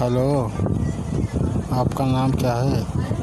Hello. आपका नाम क्या है?